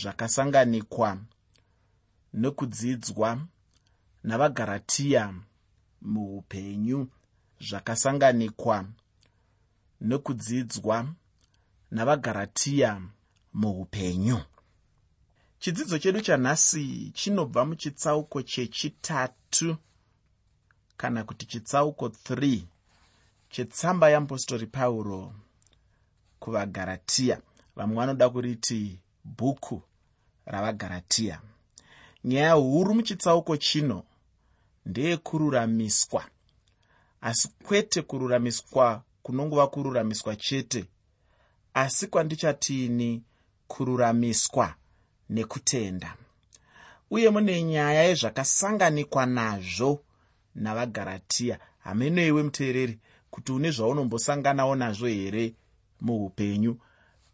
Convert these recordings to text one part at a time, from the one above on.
zvakasanganikwa nekudzidzwa navagaratiya muupenyu zvakasanganikwa nekudzidzwa navagaratiya muupenyu. Chidzidzo chedu chanhasi chinobva muchitsauko chechitatu kana kuti chitsauko 3 chetsamba yeapostori pauro kuvagaratiya vamwe vanoda kuriti bhuku ravagaratiya nyaya huru muchitsauko chino ndeyekururamiswa. Asi kwete kururamiswa kunongova kururamiswa chete. Asi kwandichatiini kururamiswa nekutenda. Uye mune nyaya yezvakasanganikwa nazvo navagaratiya hamenoiwe muteereri kuti une zvaunombosanganawo nazvo here muupenyu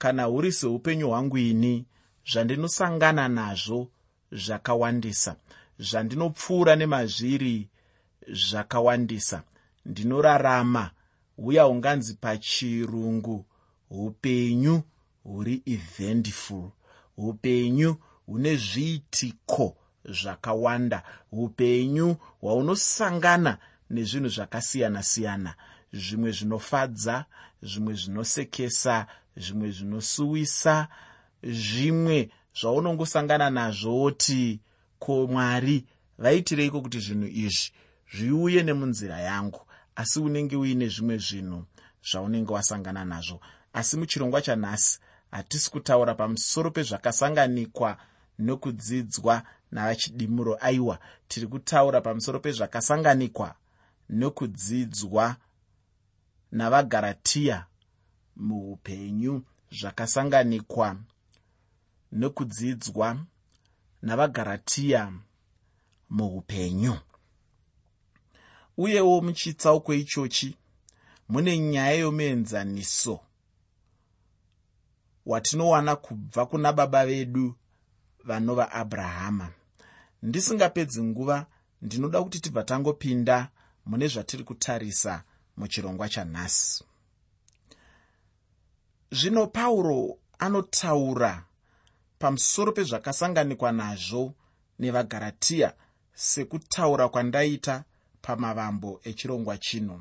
kana huri seupenyu hwangu ini zvandinosangana nazvo zvakawandisa zvandinopfuura nemazviri zvakawandisa. Ndinorarama uya unganzi pachirungu upenyu huri eventful upenyu hune zviitiko zvakawanda upenyu hwaunosangana nezvinhu zvakasiyana-siyana. Zvimwe zvinofadza zvimwe zvinosekesa zvimwe zvinosuwisa zvimwe zvaunongosangana nazvoti ko mwari vaitireiko kuti zvinhu izvi zviuye nemunzira yangu? Asi unenge uine zvimwe zvinhu zvaunenge wasangana nazvo. Asi muchirongwa chanhasi hatisi kutaura pamusoro pezvakasanganikwa nokudzidzwa navachidimuro. Aiwa tiri kutaura pamusoro pezvakasanganikwa nokudzidzwa navagaratiya muupenyu zvakasanganikwa nokudzidzwa navagaratiya muupenyu. Uyewo muchitsauko ichochi mune nyaya yomuenzaniso watinowana kubva kuna baba vedu vanova abrahama. Ndisingapedzi nguva ndinoda kuti tibva tangopinda mune zvatiri kutarisa muchirongwa chanhasi zvino pauro anotaura pamusoro pezvakasanganikwa nazvo nevagaratiya sekutaura kwandaita pamavambo echirongwa chino.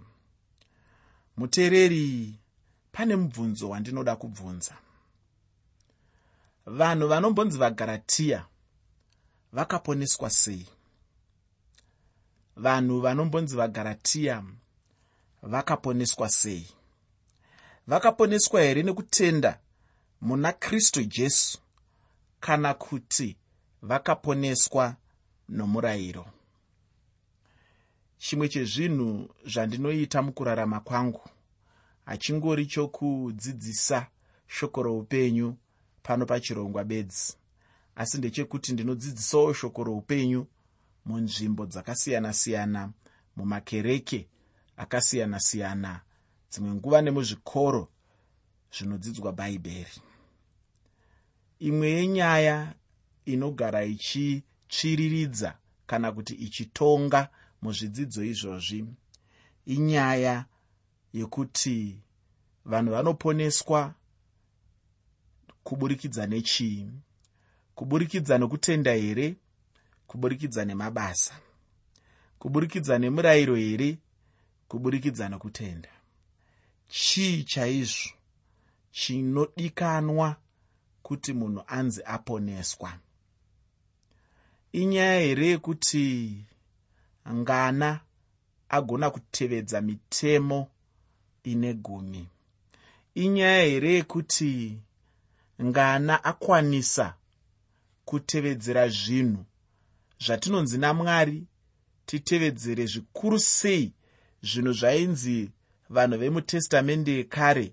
Muteereri pane mubvunzo wandinoda kubvunza. Vanhu vanombonzi vagaratiya vakaponeswa sei? Vanhu vanombonzi vagaratiya vakaponeswa sei vakaponeswa here nekutenda muna kristu jesu kana kuti vakaponeswa nomurayiro? Chimwe chezvinhu zvandinoita mukurarama kwangu hachingori chokudzidzisa shoko roupenyu pano pachirongwa bedzi asi ndechekuti ndinodzidzisawo shoko roupenyu munzvimbo dzakasiyana-siyana mumakereke akasiyana-siyana dzimwe nguva nemuzvikoro zvinodzidzwa bhaibheri. Imwe yenyaya inogara ichitsviriridza kana kuti ichitonga muzvidzidzo izvozvi inyaya yekuti vanhu vanoponeswa kuburikidza nechii? Kuburikidza nokutenda here? Kuburikidza nemabasa? Kuburikidza nemurayiro here? Kuburikidza nokutenda chii chaizvo chinodikanwa kuti munhu anzi aponeswa? Inyaya here yekuti ngana agona kutevedza mitemo ine gumi? Inyaya here yekuti ngana akwanisa kutevedzera zvinhu zvatinonzi namwari titevedzere zvikuru sei zvinhu zvainzi vanhu vemutestamende yekare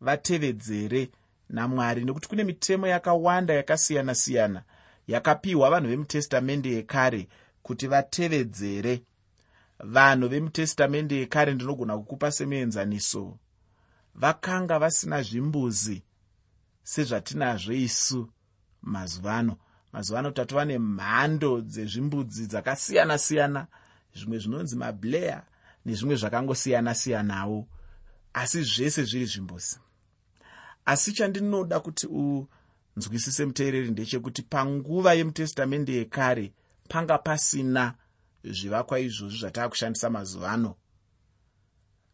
vatevedzere namwari nekuti kune mitemo yakawanda yakasiyana-siyana yakapiwa vanhu vemutestamende yekare kuti vatevedzere. Vanhu vemutestamende yekare ndinogona kukupa semuenzaniso. Vakanga vasina zvimbuzi sezvatinazvo isu mazuva ano. Mazuva ano tatova nemhando dzezvimbudzi dzakasiyana-siyana zvimwe zvinonzi mablayer nezvimwe zvakangosiyana-siyanawo asi zvese zviri zvimbuzi. Asi chandinoda kuti nzwisise muteereri ndechekuti panguva yemutestamende yekare panga pasina zvivakwa izvozvi zvataa kushandisa mazuva ano.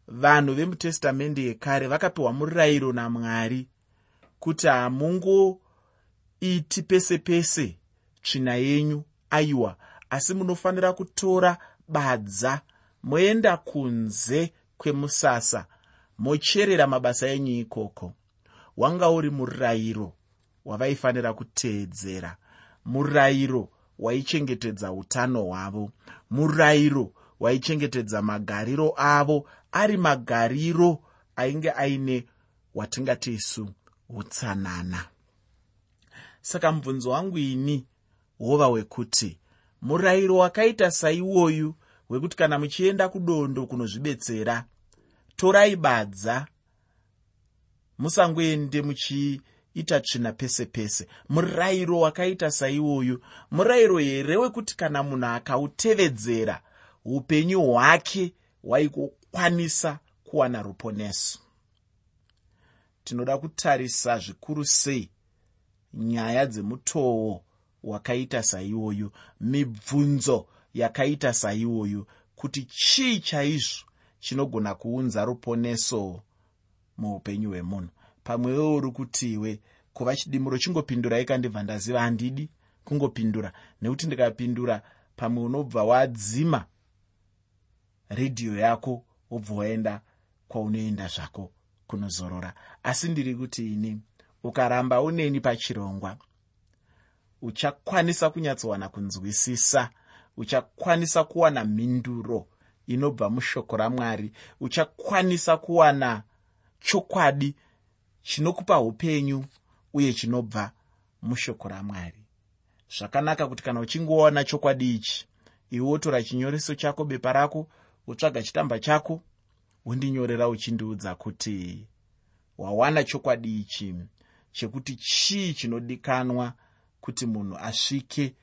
Vanhu vemutestamende yekare vakapiwa murayiro namwari kuti hamungoiti pese pese tsvina yenyu aiwa asi munofanira kutora badza moenda kunze kwemusasa mocherera mabasa enyu ikoko. Wanga uri murayiro wavaifanira kuteedzera murayiro waichengetedza utano hwavo murayiro waichengetedza magariro avo ari magariro ainge aine watingati isu utsanana. Saka mubvunzo wangu ini wova wekuti murayiro wakaita saiwoyu wekuti kana muchienda kudondo kunozvibetsera torai badza. Musangoende muchiita tsvina pese pese. Murayiro wakaita saiwoyu murayiro here wekuti kana munhu akautevedzera upenyu hwake hwaikokwanisa kuwana ruponeso? Tinoda kutarisa zvikuru sei nyaya dzemutoo wakaita saiwoyu mibvunzo yakaita saiwoyu kuti chii chaizvo chinogona kuunza ruponeso muupenyu hwemunhu? Pamwewo uri kutiwe kuva chidimuro chingopindura ikandibva ndaziva handidi kungopindura. Nekuti ndikapindura pamwe unobva wadzima redhiyo yako wobva waenda kwaunoenda zvako kunozorora. Asi ndiri kuti ini ukaramba uneni pachirongwa uchakwanisa kunyatsowana kunzwisisa uchakwanisa kuwana mhinduro inobva mushoko ramwari. Uchakwanisa kuwana chokwadi chinokupa upenyu uye chinobva mushoko ramwari. Zvakanaka kuti kana uchingowana chokwadi ichi iwe wotora chinyoreso chako bepa rako wotsvaga chitamba chako wondinyorera uchindiudza kuti wawana chokwadi ichi chekuti chii chinodikanwa kuti munhu asvike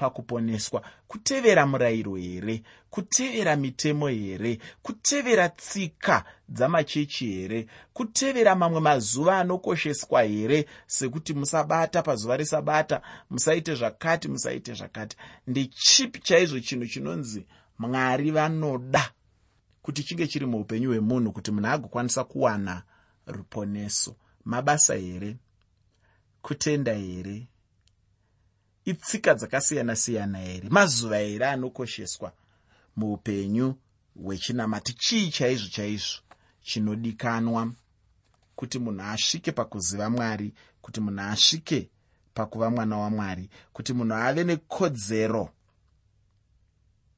pakuponeswa kutevera murayiro here kutevera mitemo here kutevera tsika dzamachechi here kutevera mamwe mazuva anokosheswa here sekuti musabata pazuva resabata musaite zvakati musaite zvakati. Ndechipi chaizvo chinhu chinonzi mwari vanoda kuti chinge chiri muupenyu hwemunhu kuti munhu agokwanisa kuwana ruponeso? Mabasa here? Kutenda here itsika dzakasiyana-siyana here? Mazuva here anokosheswa muupenyu hwechinamati. Chii chaizvo chaizvo chinodikanwa? Kuti munhu asvike pakuziva mwari kuti munhu asvike pakuva mwana wamwari kuti munhu ave nekodzero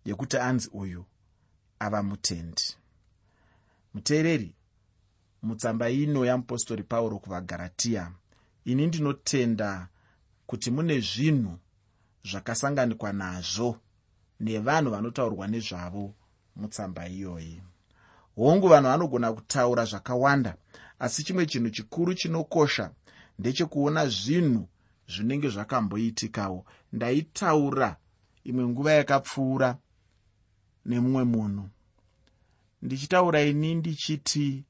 yekuti anzi uyu ava mutendi. Muteereri mutsamba ino yamupostori pauro kuvagaratiya ini ndinotenda kuti mune zvinhu zvakasanganikwa nazvo nevanhu vanotaurwa nezvavo mutsamba iyoyi. Hongu vanhu vanogona kutaura zvakawanda asi chimwe chinhu chikuru chinokosha ndechekuona zvinhu zvinenge zvakamboitikawo. Ndaitaura imwe nguva yakapfuura nemumwe munhu. Ndichitaura ini ndichiti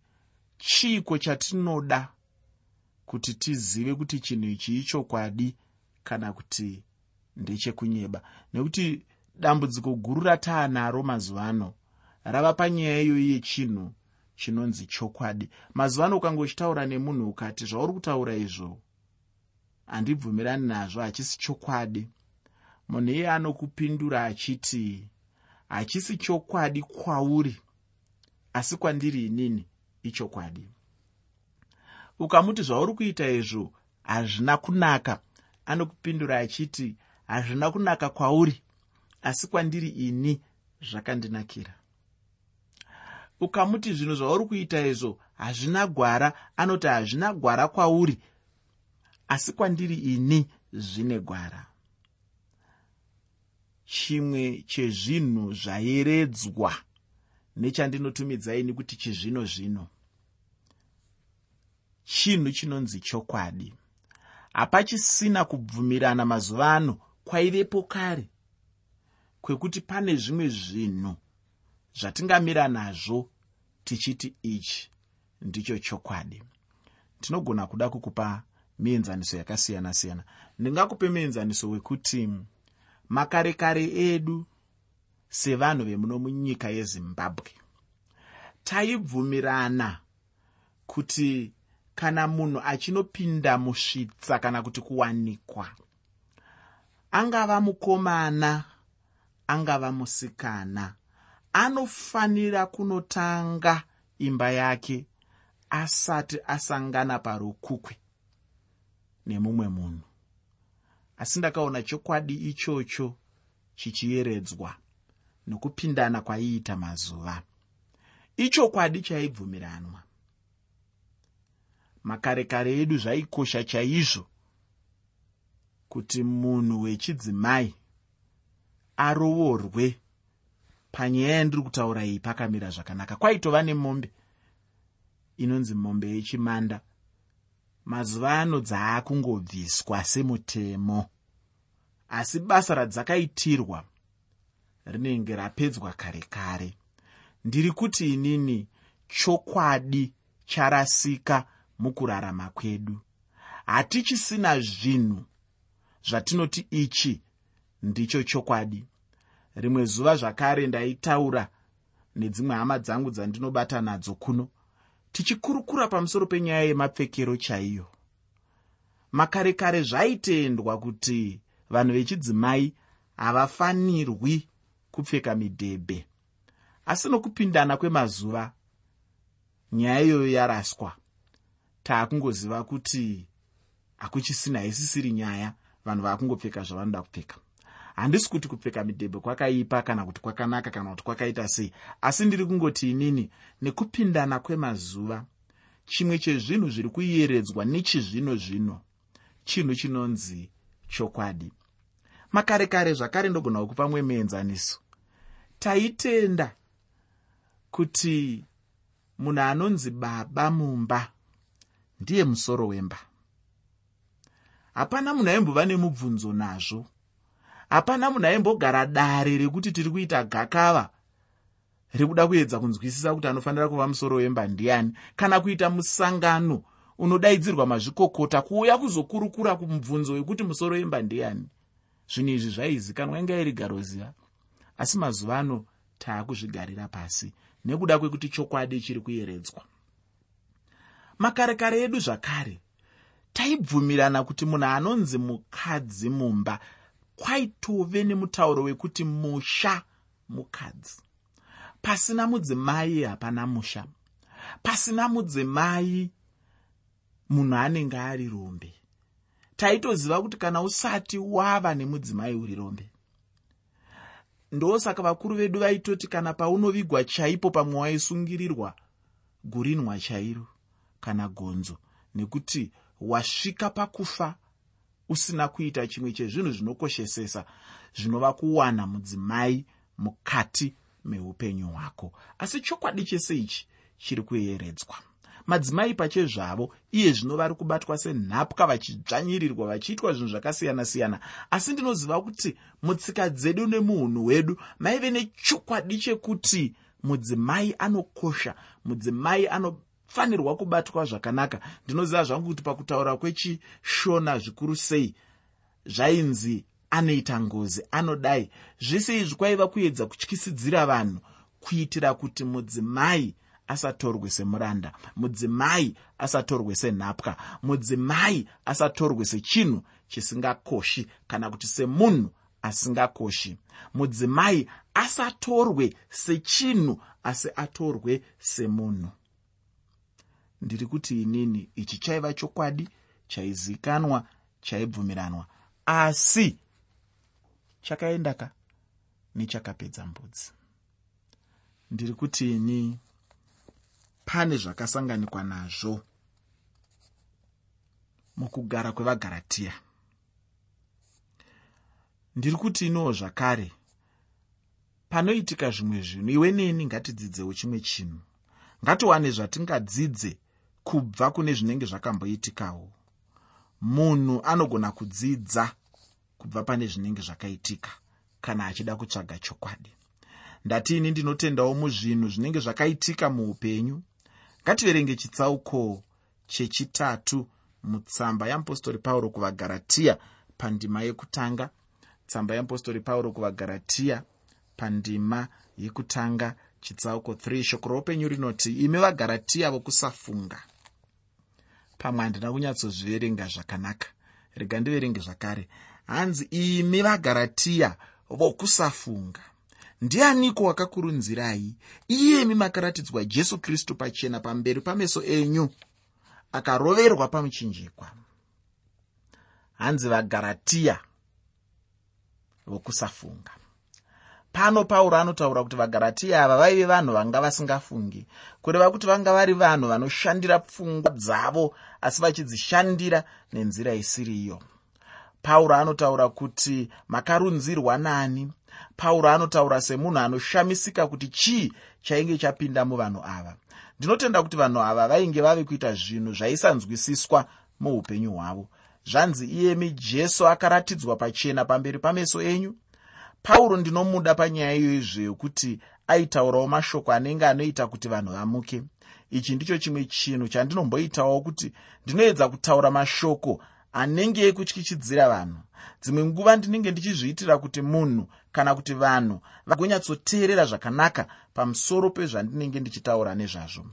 chiiko chatinoda kuti tizive kuti chinhu ichi ichokwadi kana kuti ndechekunyeba nekuti dambudziko guru rataanaro mazuva ano rava panyaya iyoyi yechinhu chinonzi chokwadi. Mazuva ano ukange uchitaura nemunhu ukati zvauri kutaura izvo? Handibvumirani nazvo hachisi chokwadi. Munhu iye anokupindura achiti hachisi chokwadi kwauri asi kwandiri inini ichokwadi. Ukamuti zvauri kuita izvo hazvina kunaka anokupindura achiti hazvina kunaka kwauri asi kwandiri ini zvakandinakira. Ukamuti zvinhu zvauri kuita izvo hazvina gwara anoti hazvina gwara kwauri asi kwandiri ini zvine gwara. Chimwe chezvinhu zvayeredzwa nechandinotumidzaini kuti chizvino zvino chinhu chinonzi chokwadi hapachisina kubvumirana mazuva ano kwaivepo kare kwekuti pane zvimwe zvinhu zvatingamira nazvo tichiti ichi ndicho chokwadi. Tinogona kuda kukupa mienzaniso yakasiyana siyana ndingakupe muenzaniso wekuti makare kare edu sevanhu vemuno munyika yezimbabwe taibvumirana kuti kana munhu achinopinda musvitsa kana kuti kuwanikwa angava mukomana angava musikana anofanira kunotanga imba yake asati asangana parukukwe nemumwe munhu. Asi ndakaona chokwadi ichocho chichiyeredzwa nokupindana kwaiita mazuva. Ichokwadi chaibvumiranwa makare kare edu zvaikosha chaizvo kuti munhu wechidzimai arovorwe panyaya yandiri kutaura iyi pakamira zvakanaka. Kwaitova nemombe. Inonzi mombe yechimanda. Mazuva ano dzaakungobviswa semutemo. Asi basa radzakaitirwa rinenge rapedzwa kare kare. Ndiri kuti inini chokwadi charasika mukurarama kwedu. Hatichisina zvinhu zvatinoti ichi ndicho chokwadi. Rimwe zuva zvakare ndaitaura nedzimwe hama dzangu dzandinobata nadzo kuno. Tichikurukura pamusoro penyaya yemapfekero chaiyo. Makare kare zvaitendwa kuti vanhu vechidzimai havafanirwi kupfeka midhebhe. Asi nokupindana kwemazuva nyaya iyoyo yaraswa taakungoziva kuti hakuchisina haisisiri nyaya vanhu vaakungopfeka zvavanoda kupfeka. Handisi kuti kupfeka midhebhe kwakaipa kana kuti kwakanaka kana kuti kwakaita sei asi ndiri kungoti inini nekupindana kwemazuva chimwe chezvinhu zviri kuyeredzwa nechizvino zvino chinhu chinonzi chokwadi. Makare kare zvakare ndogona kukupa mwe muenzaniso taitenda kuti munhu anonzi baba mumba ndiye musoro wemba. Hapana munhu aimbova nemubvunzo nazvo. Hapana munhu aimbogara dare rekuti tiri kuita gakava rekuda kuedza kunzwisisa kuti anofanira kuva musoro wemba ndiani. Kana kuita musangano unodaidzirwa mazvikokota kuuya kuzokurukura kumubvunzo wekuti musoro wemba ndiani. Zvinhu izvi zvaizikanwa inga iri garoziva asi mazuva ano taakuzvigarira pasi nekuda kwekuti chokwadi chiri kuyeredzwa makare kare edu zvakare. Taibvumirana kuti munhu anonzi mukadzi mumba kwaitove nemutauro wekuti musha mukadzi. Pasina mudzimai hapana musha. Pasina mudzimai munhu anenge ari rombe. Taitoziva kuti kana usati wava nemudzimai uri rombe. Ndosaka vakuru vedu vaitoti kana paunovigwa chaipo pamwe waisungirirwa gurinwa chairo kana gonzo. Nekuti wasvika pakufa usina kuita chimwe chezvinhu zvinokoshesesa zvinova kuwana mudzimai mukati meupenyu hwako. Asi chokwadi chese ichi chiri kuyeredzwa. Madzimai pachezvavo iye zvino vari kubatwa senhapwa vachidzvanyirirwa vachiitwa zvinhu zvakasiyana-siyana. Asi ndinoziva kuti mutsika dzedu nemuunhu hwedu maive nechokwadi chekuti mudzimai anokosha mudzimai anofanirwa kubatwa zvakanaka. Ndinoziva zvangu kuti pakutaura kwechishona zvikuru sei zvainzi anoita ngozi anodai. Zvese izvi kwaiva kuedza kutyisidzira vanhu kuitira kuti mudzimai asatorwe semuranda mudzimai asatorwe senhapwa mudzimai asatorwe sechinhu chisingakoshi kana kuti semunhu asingakoshi. Mudzimai asatorwe sechinhu asi atorwe semunhu ndiri kuti inini ichi chaiva chokwadi chaizikanwa chaibvumiranwa. Asi chakaendaka nechakapedza mbudzi. Ndiri kuti ini pane zvakasanganikwa nazvo mukugara kwevagaratiya ndiri kuti inowo zvakare. Panoitika zvimwe zvinhu iwe neni ngatidzidzewo chimwe chinhu. Ngatiwane zvatingadzidze kubva kune zvinenge zvakamboitikawo. Munhu anogona kudzidza kubva pane zvinenge zvakaitika kana achida kutsvaga chokwadi. Ndatiini ndinotendawo muzvinhu zvinenge zvakaitika muupenyu? Ngativerenge chitsauko chechitatu mutsamba yeapostori pauro kuvagaratiya pandima yekutanga tsamba yeapostori pauro kuvagaratiya pandima yekutanga chitsauko 3 shoko roupenyu rinoti imi vagaratiya vokusafunga pamwe handina kunyatsozviverenga zvakanaka. Rega ndiverenge zvakare. Hanzi imi vagaratiya vokusafunga. Ndianiko wakakurunzirai iyemi makaratidzwa jesu kristu pachena pamberi pameso enyu akaroverwa pamuchinjikwa. Hanzi vagaratiya vokusafunga pano pauro anotaura kuti vagaratiya ava vaive vanhu vanga vasingafungi. Kureva kuti vanga vari vanhu vanoshandira pfungwa dzavo asi vachidzishandira nenzira isiriyo. Pauro anotaura kuti makarunzirwa nani. Pauro anotaura semunhu anoshamisika kuti chii chainge chapinda muvanhu ava. Ndinotenda kuti vanhu ava vainge vave kuita zvinhu zvaisanzwisiswa muupenyu hwavo. Zvanzi iyemi jesu akaratidzwa pachena pamberi pameso enyu pauro ndinomuda panyaya iyoizve yokuti aitaurawo mashoko anenge anoita kuti vanhu vamuke. Ichi ndicho chimwe chinhu chandinomboitawo kuti ndinoedza kutaura mashoko anenge ekutyichidzira vanhu. Dzimwe nguva ndinenge ndichizviitira kuti munhu kana kuti vanhu vagonyatsoteerera zvakanaka pamusoro pezvandinenge ndichitaura nezvazvo.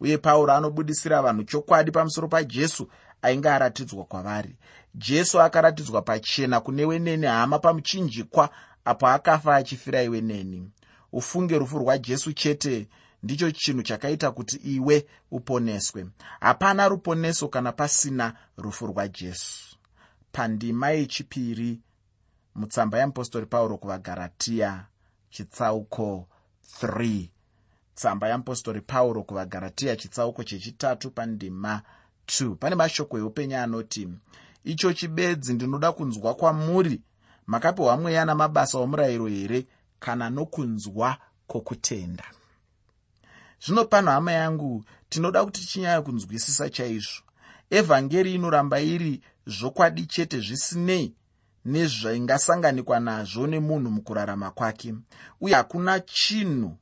Uye pauro anobudisira vanhu chokwadi pamusoro pajesu ainge aratidzwa kwavari. Jesu akaratidzwa pachena kune wenene hama pamuchinjikwa apo akafa achifira iwe neni. Ufunge rufu rwajesu chete ndicho chinhu chakaita kuti iwe uponeswe. Hapana ruponeso kana pasina rufu rwajesu pandima yechipiri mutsamba yeapostori pauro kuvagaratiya chitsauko 3 tsamba yeapostori pauro kuvagaratiya chitsauko chechitatu pandima 2 pane mashoko eupenyu anoti icho chibedzi ndinoda kunzwa kwamuri makapiwa mweya namabasa omurayiro here kana nokunzwa kwokutenda? Zvino pano hama yangu tinoda kuti tichinyanya kunzwisisa chaizvo. Evhangeri inoramba iri zvokwadi chete zvisinei nezvaingasanganikwa nazvo nemunhu mukurarama kwake. Uye hakuna chinhu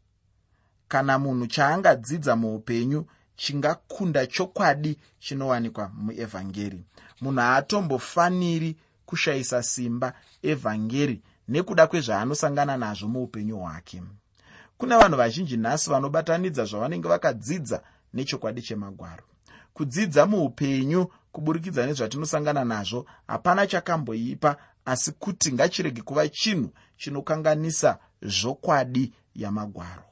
kana munhu chaangadzidza muupenyu chingakunda chokwadi chinowanikwa muevhangeri. Munhu haatombofaniri kushayisa simba evhangeri nekuda kwezvaanosangana nazvo muupenyu hwake. Kune vanhu vazhinji nhasi vanobatanidza zvavanenge vakadzidza nechokwadi chemagwaro. Kudzidza muupenyu kuburikidza nezvatinosangana nazvo hapana chakamboipa asi kuti ngachirege kuva chinhu chinokanganisa zvokwadi yamagwaro.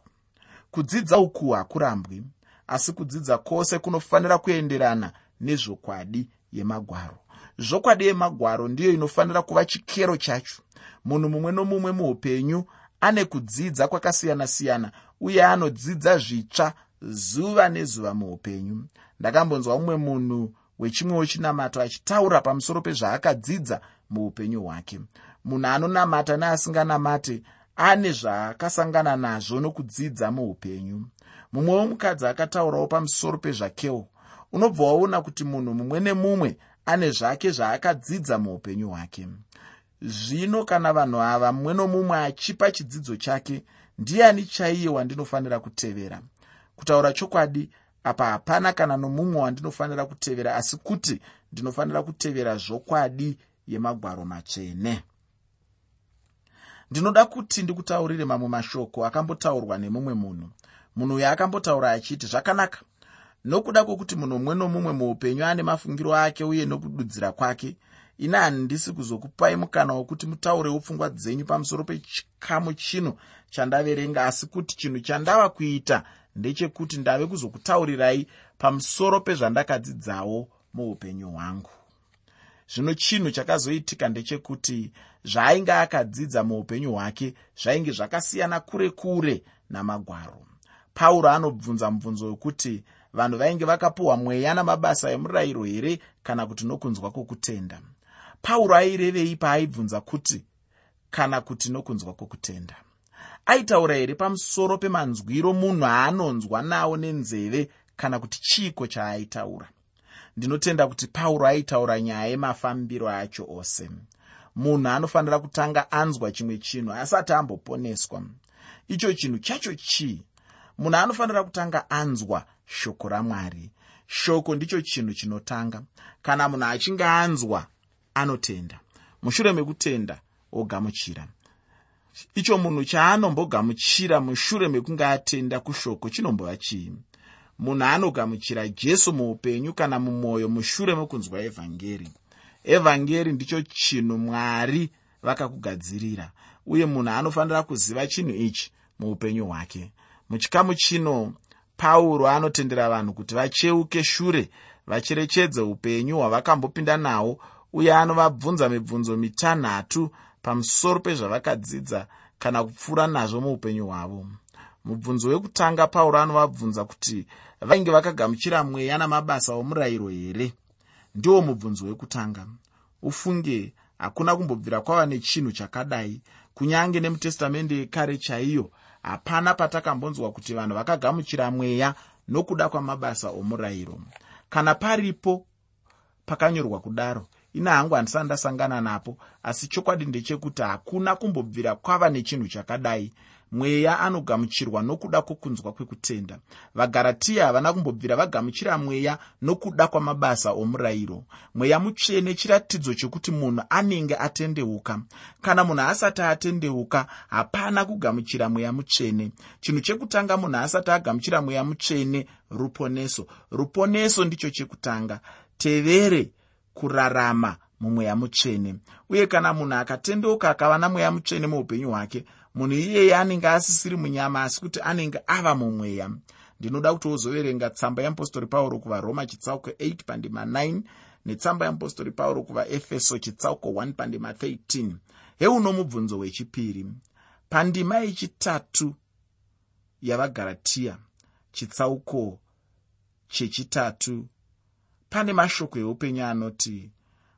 Kudzidza uku hakurambwi asi kudzidza kwose kunofanira kuenderana nezvokwadi yemagwaro zvokwadi yemagwaro ndiyo inofanira kuva chikero chacho. Munhu mumwe nomumwe muupenyu ane kudzidza kwakasiyana-siyana uye anodzidza zvitsva zuva nezuva muupenyu ndakambonzwa mumwe munhu wechimwewo chinamato achitaura pamusoro pezvaakadzidza muupenyu hwake. Munhu anonamata neasinganamate ane zvaakasangana nazvo nokudzidza muupenyu mumwewo mukadzi akataurawo pamusoro pezvakewo. Unobva waona kuti munhu mumwe nemumwe ane zvake zvaakadzidza muupenyu hwake. Zvino kana vanhu ava mumwe nomumwe achipa chidzidzo chake ndiani chaiye wandinofanira kutevera? Kutaura chokwadi apa hapana kana nomumwe wandinofanira kutevera asi kuti ndinofanira kutevera zvokwadi yemagwaro matsvene. Ndinoda kuti ndikutaurire mamwe mashoko akambotaurwa nemumwe munhu. Munhu uyo akambotaura achiti zvakanaka nokuda kwokuti munhu mumwe nomumwe muupenyu ane mafungiro ake uye nokududzira kwake ine handisi kuzokupai mukana wokuti mutaurewo pfungwa dzenyu pamusoro pechikamu chino chandaverenga asi kuti chinhu chandava kuita ndechekuti ndave kuzokutaurirai pamusoro pezvandakadzidzawo muupenyu hwangu. Zvino chinhu chakazoitika ndechekuti zvaainge akadzidza muupenyu hwake zvainge zvakasiyana kure kure namagwaro. Pauro anobvunza mubvunzo wekuti vanhu vainge vakapiwa mweya namabasa emurayiro here kana kuti nokunzwa kwokutenda? Pauro airevei paaibvunza kuti kana kuti nokunzwa kwokutenda? Aitaura here pamusoro pemanzwiro munhu aanonzwa nawo nenzeve kana kuti chiiko chaaitaura? Ndinotenda kuti pauro aitaura nyaya yemafambiro acho ose. Munhu anofanira kutanga anzwa chimwe chinhu asati amboponeswa. Icho chinhu chacho chii munhu anofanira kutanga anzwa shoko ramwari. Shoko ndicho chinhu chinotanga. Kana munhu achinge anzwa anotenda. Mushure mekutenda ogamuchira. Icho munhu chaanombogamuchira mushure mekunge atenda kushoko chinombova chii munhu anogamuchira jesu muupenyu kana mumwoyo mushure mekunzwa evhangeri? Evhangeri ndicho chinhu mwari vakakugadzirira uye munhu anofanira kuziva chinhu ichi muupenyu hwake muchikamu chino pauro anotendera vanhu kuti vacheuke shure vacherechedze upenyu hwavakambopinda nahwo uye anovabvunza mibvunzo mitanhatu pamusoro pezvavakadzidza kana kupfuura nazvo muupenyu hwavo. Mubvunzo wekutanga pauro anovabvunza kuti vainge vakagamuchira mweya namabasa omurayiro here? Ndiwo mubvunzo wekutanga. Ufunge hakuna kumbobvira kwava nechinhu chakadai kunyange nemutestamende yekare chaiyo hapana patakambonzwa kuti vanhu vakagamuchira mweya nokuda kwamabasa omurayiro. Kana paripo pakanyorwa kudaro ina hangu handisati ndasangana napo asi chokwadi ndechekuti hakuna kumbobvira kwava nechinhu chakadai mweya anogamuchirwa nokuda kwokunzwa kwekutenda. Vagaratiya havana kumbobvira vagamuchira mweya nokuda kwamabasa omurayiro. Mweya mutsvene chiratidzo chokuti munhu anenge atendeuka. Kana munhu asati atendeuka hapana kugamuchira mweya mutsvene. Chinhu chekutanga munhu asati agamuchira mweya mutsvene ruponeso. Ruponeso ndicho chekutanga. Tevere kurarama mumweya mutsvene. Uye kana munhu akatendeuka akava namweya mutsvene muupenyu hwake munhu iyeye anenge asisiri munyama asi kuti anenge ava mumweya. Ndinoda kuti wozoverenga tsamba yeapostori pauro kuvaroma chitsauko 8 pandima 9 netsamba yeapostori pauro kuvaefeso chitsauko 1 pandima 13 heuno mubvunzo wechipiri. Pandima yechitatu yavagaratiya chitsauko chechitatu. Pane mashoko eupenyu anoti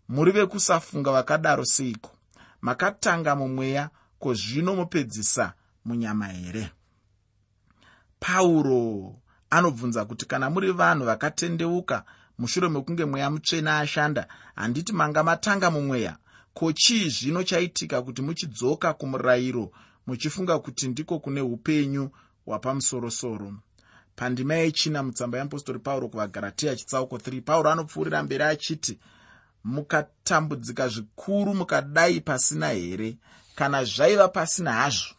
muri vekusafunga vakadaro seiko? Makatanga mumweya ko zvino mupedzisa munyama here? Pauro anobvunza kuti kana muri vanhu vakatendeuka mushure mekunge mweya mutsvene ashanda handiti manga matanga mumweya. Ko chii zvino chaitika kuti muchidzoka kumurayiro muchifunga kuti ndiko kune upenyu hwapamusorosoro? Pandima yechina mutsamba yeapostori pauro kuvagaratiya chitsauko 3 pauro anopfuurira mberi achiti mukatambudzika zvikuru mukadai pasina here kana zvaiva pasina hazvo?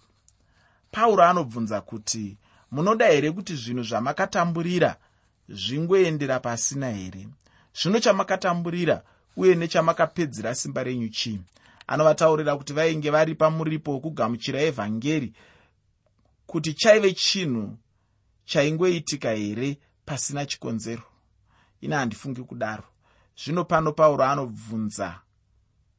Pauro anobvunza kuti munoda here kuti zvinhu zvamakatamburira zvingoendera pasina here? Zvino chamakatamburira uye nechamakapedzera simba renyu chii? Anovataurira kuti vainge vari pamuripo wokugamuchira evhangeri kuti chaive chinhu chaingoitika here pasina chikonzero. Ine handifungi kudaro zvino pano pauro anobvunza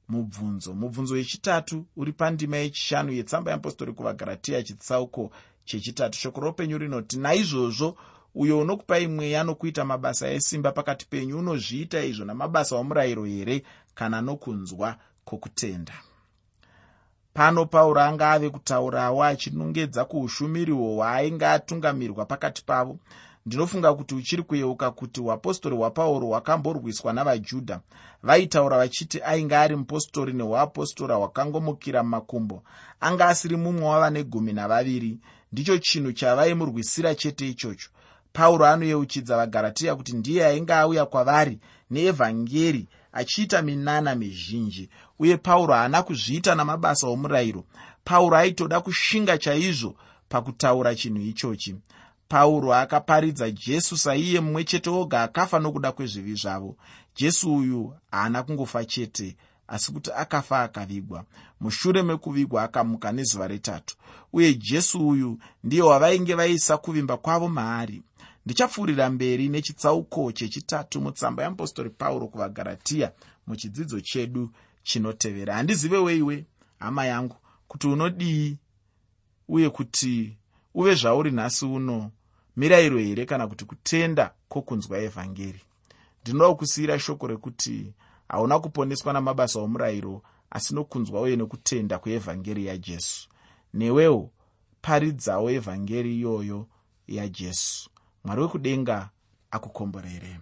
mubvunzo. Mubvunzo wechitatu uri pandima yechishanu yetsamba yeapostori kuvagaratiya chitsauko chechitatu. Shoko roupenyu rinoti naizvozvo uyo unokupai mweya nokuita mabasa esimba pakati penyu unozviita izvo namabasa omurayiro here kana nokunzwa kwokutenda? Pano pauro anga ave kutaurawo achinongedza kuushumiriwo hwaainge atungamirwa pakati pavo ndinofunga kuti uchiri kuyeuka kuti uapostori hwapauro hwakamborwiswa navajudha. Vaitaura vachiti ainge ari mupostori neuapostora hwakangomukira mumakumbo anga asiri mumwe wavane gumi navaviri ndicho chinhu chavaimurwisira chete ichocho. Pauro anoyeuchidza vagaratiya kuti ndiye ainge auya kwavari neevhangeri achiita minana mizhinji uye pauro haana kuzviita namabasa omurayiro. Pauro aitoda kushinga chaizvo pakutaura chinhu ichochi pauro akaparidza jesu saiye mumwe chete oga akafa nokuda kwezvivi zvavo. Jesu uyu haana kungofa chete asi kuti akafa akavigwa. Mushure mekuvigwa akamuka nezuva retatu. Uye jesu uyu ndiye wavainge vaisa kuvimba kwavo maari. Ndichapfuurira mberi nechitsauko chechitatu mutsamba yeapostori pauro kuvagaratiya muchidzidzo chedu chinotevera. Handizive weiwe hama yangu kuti unodii uye kuti uve zvauri nhasi uno mirayiro here kana kuti kutenda kwokunzwa evhangeri? Ndinoda kusiyira shoko rekuti hauna kuponeswa namabasa omurayiro asi nokunzwa uye nokutenda kweevhangeri yajesu. Newewo paridzawo evhangeri iyoyo yajesu. Mwari wekudenga akukomborere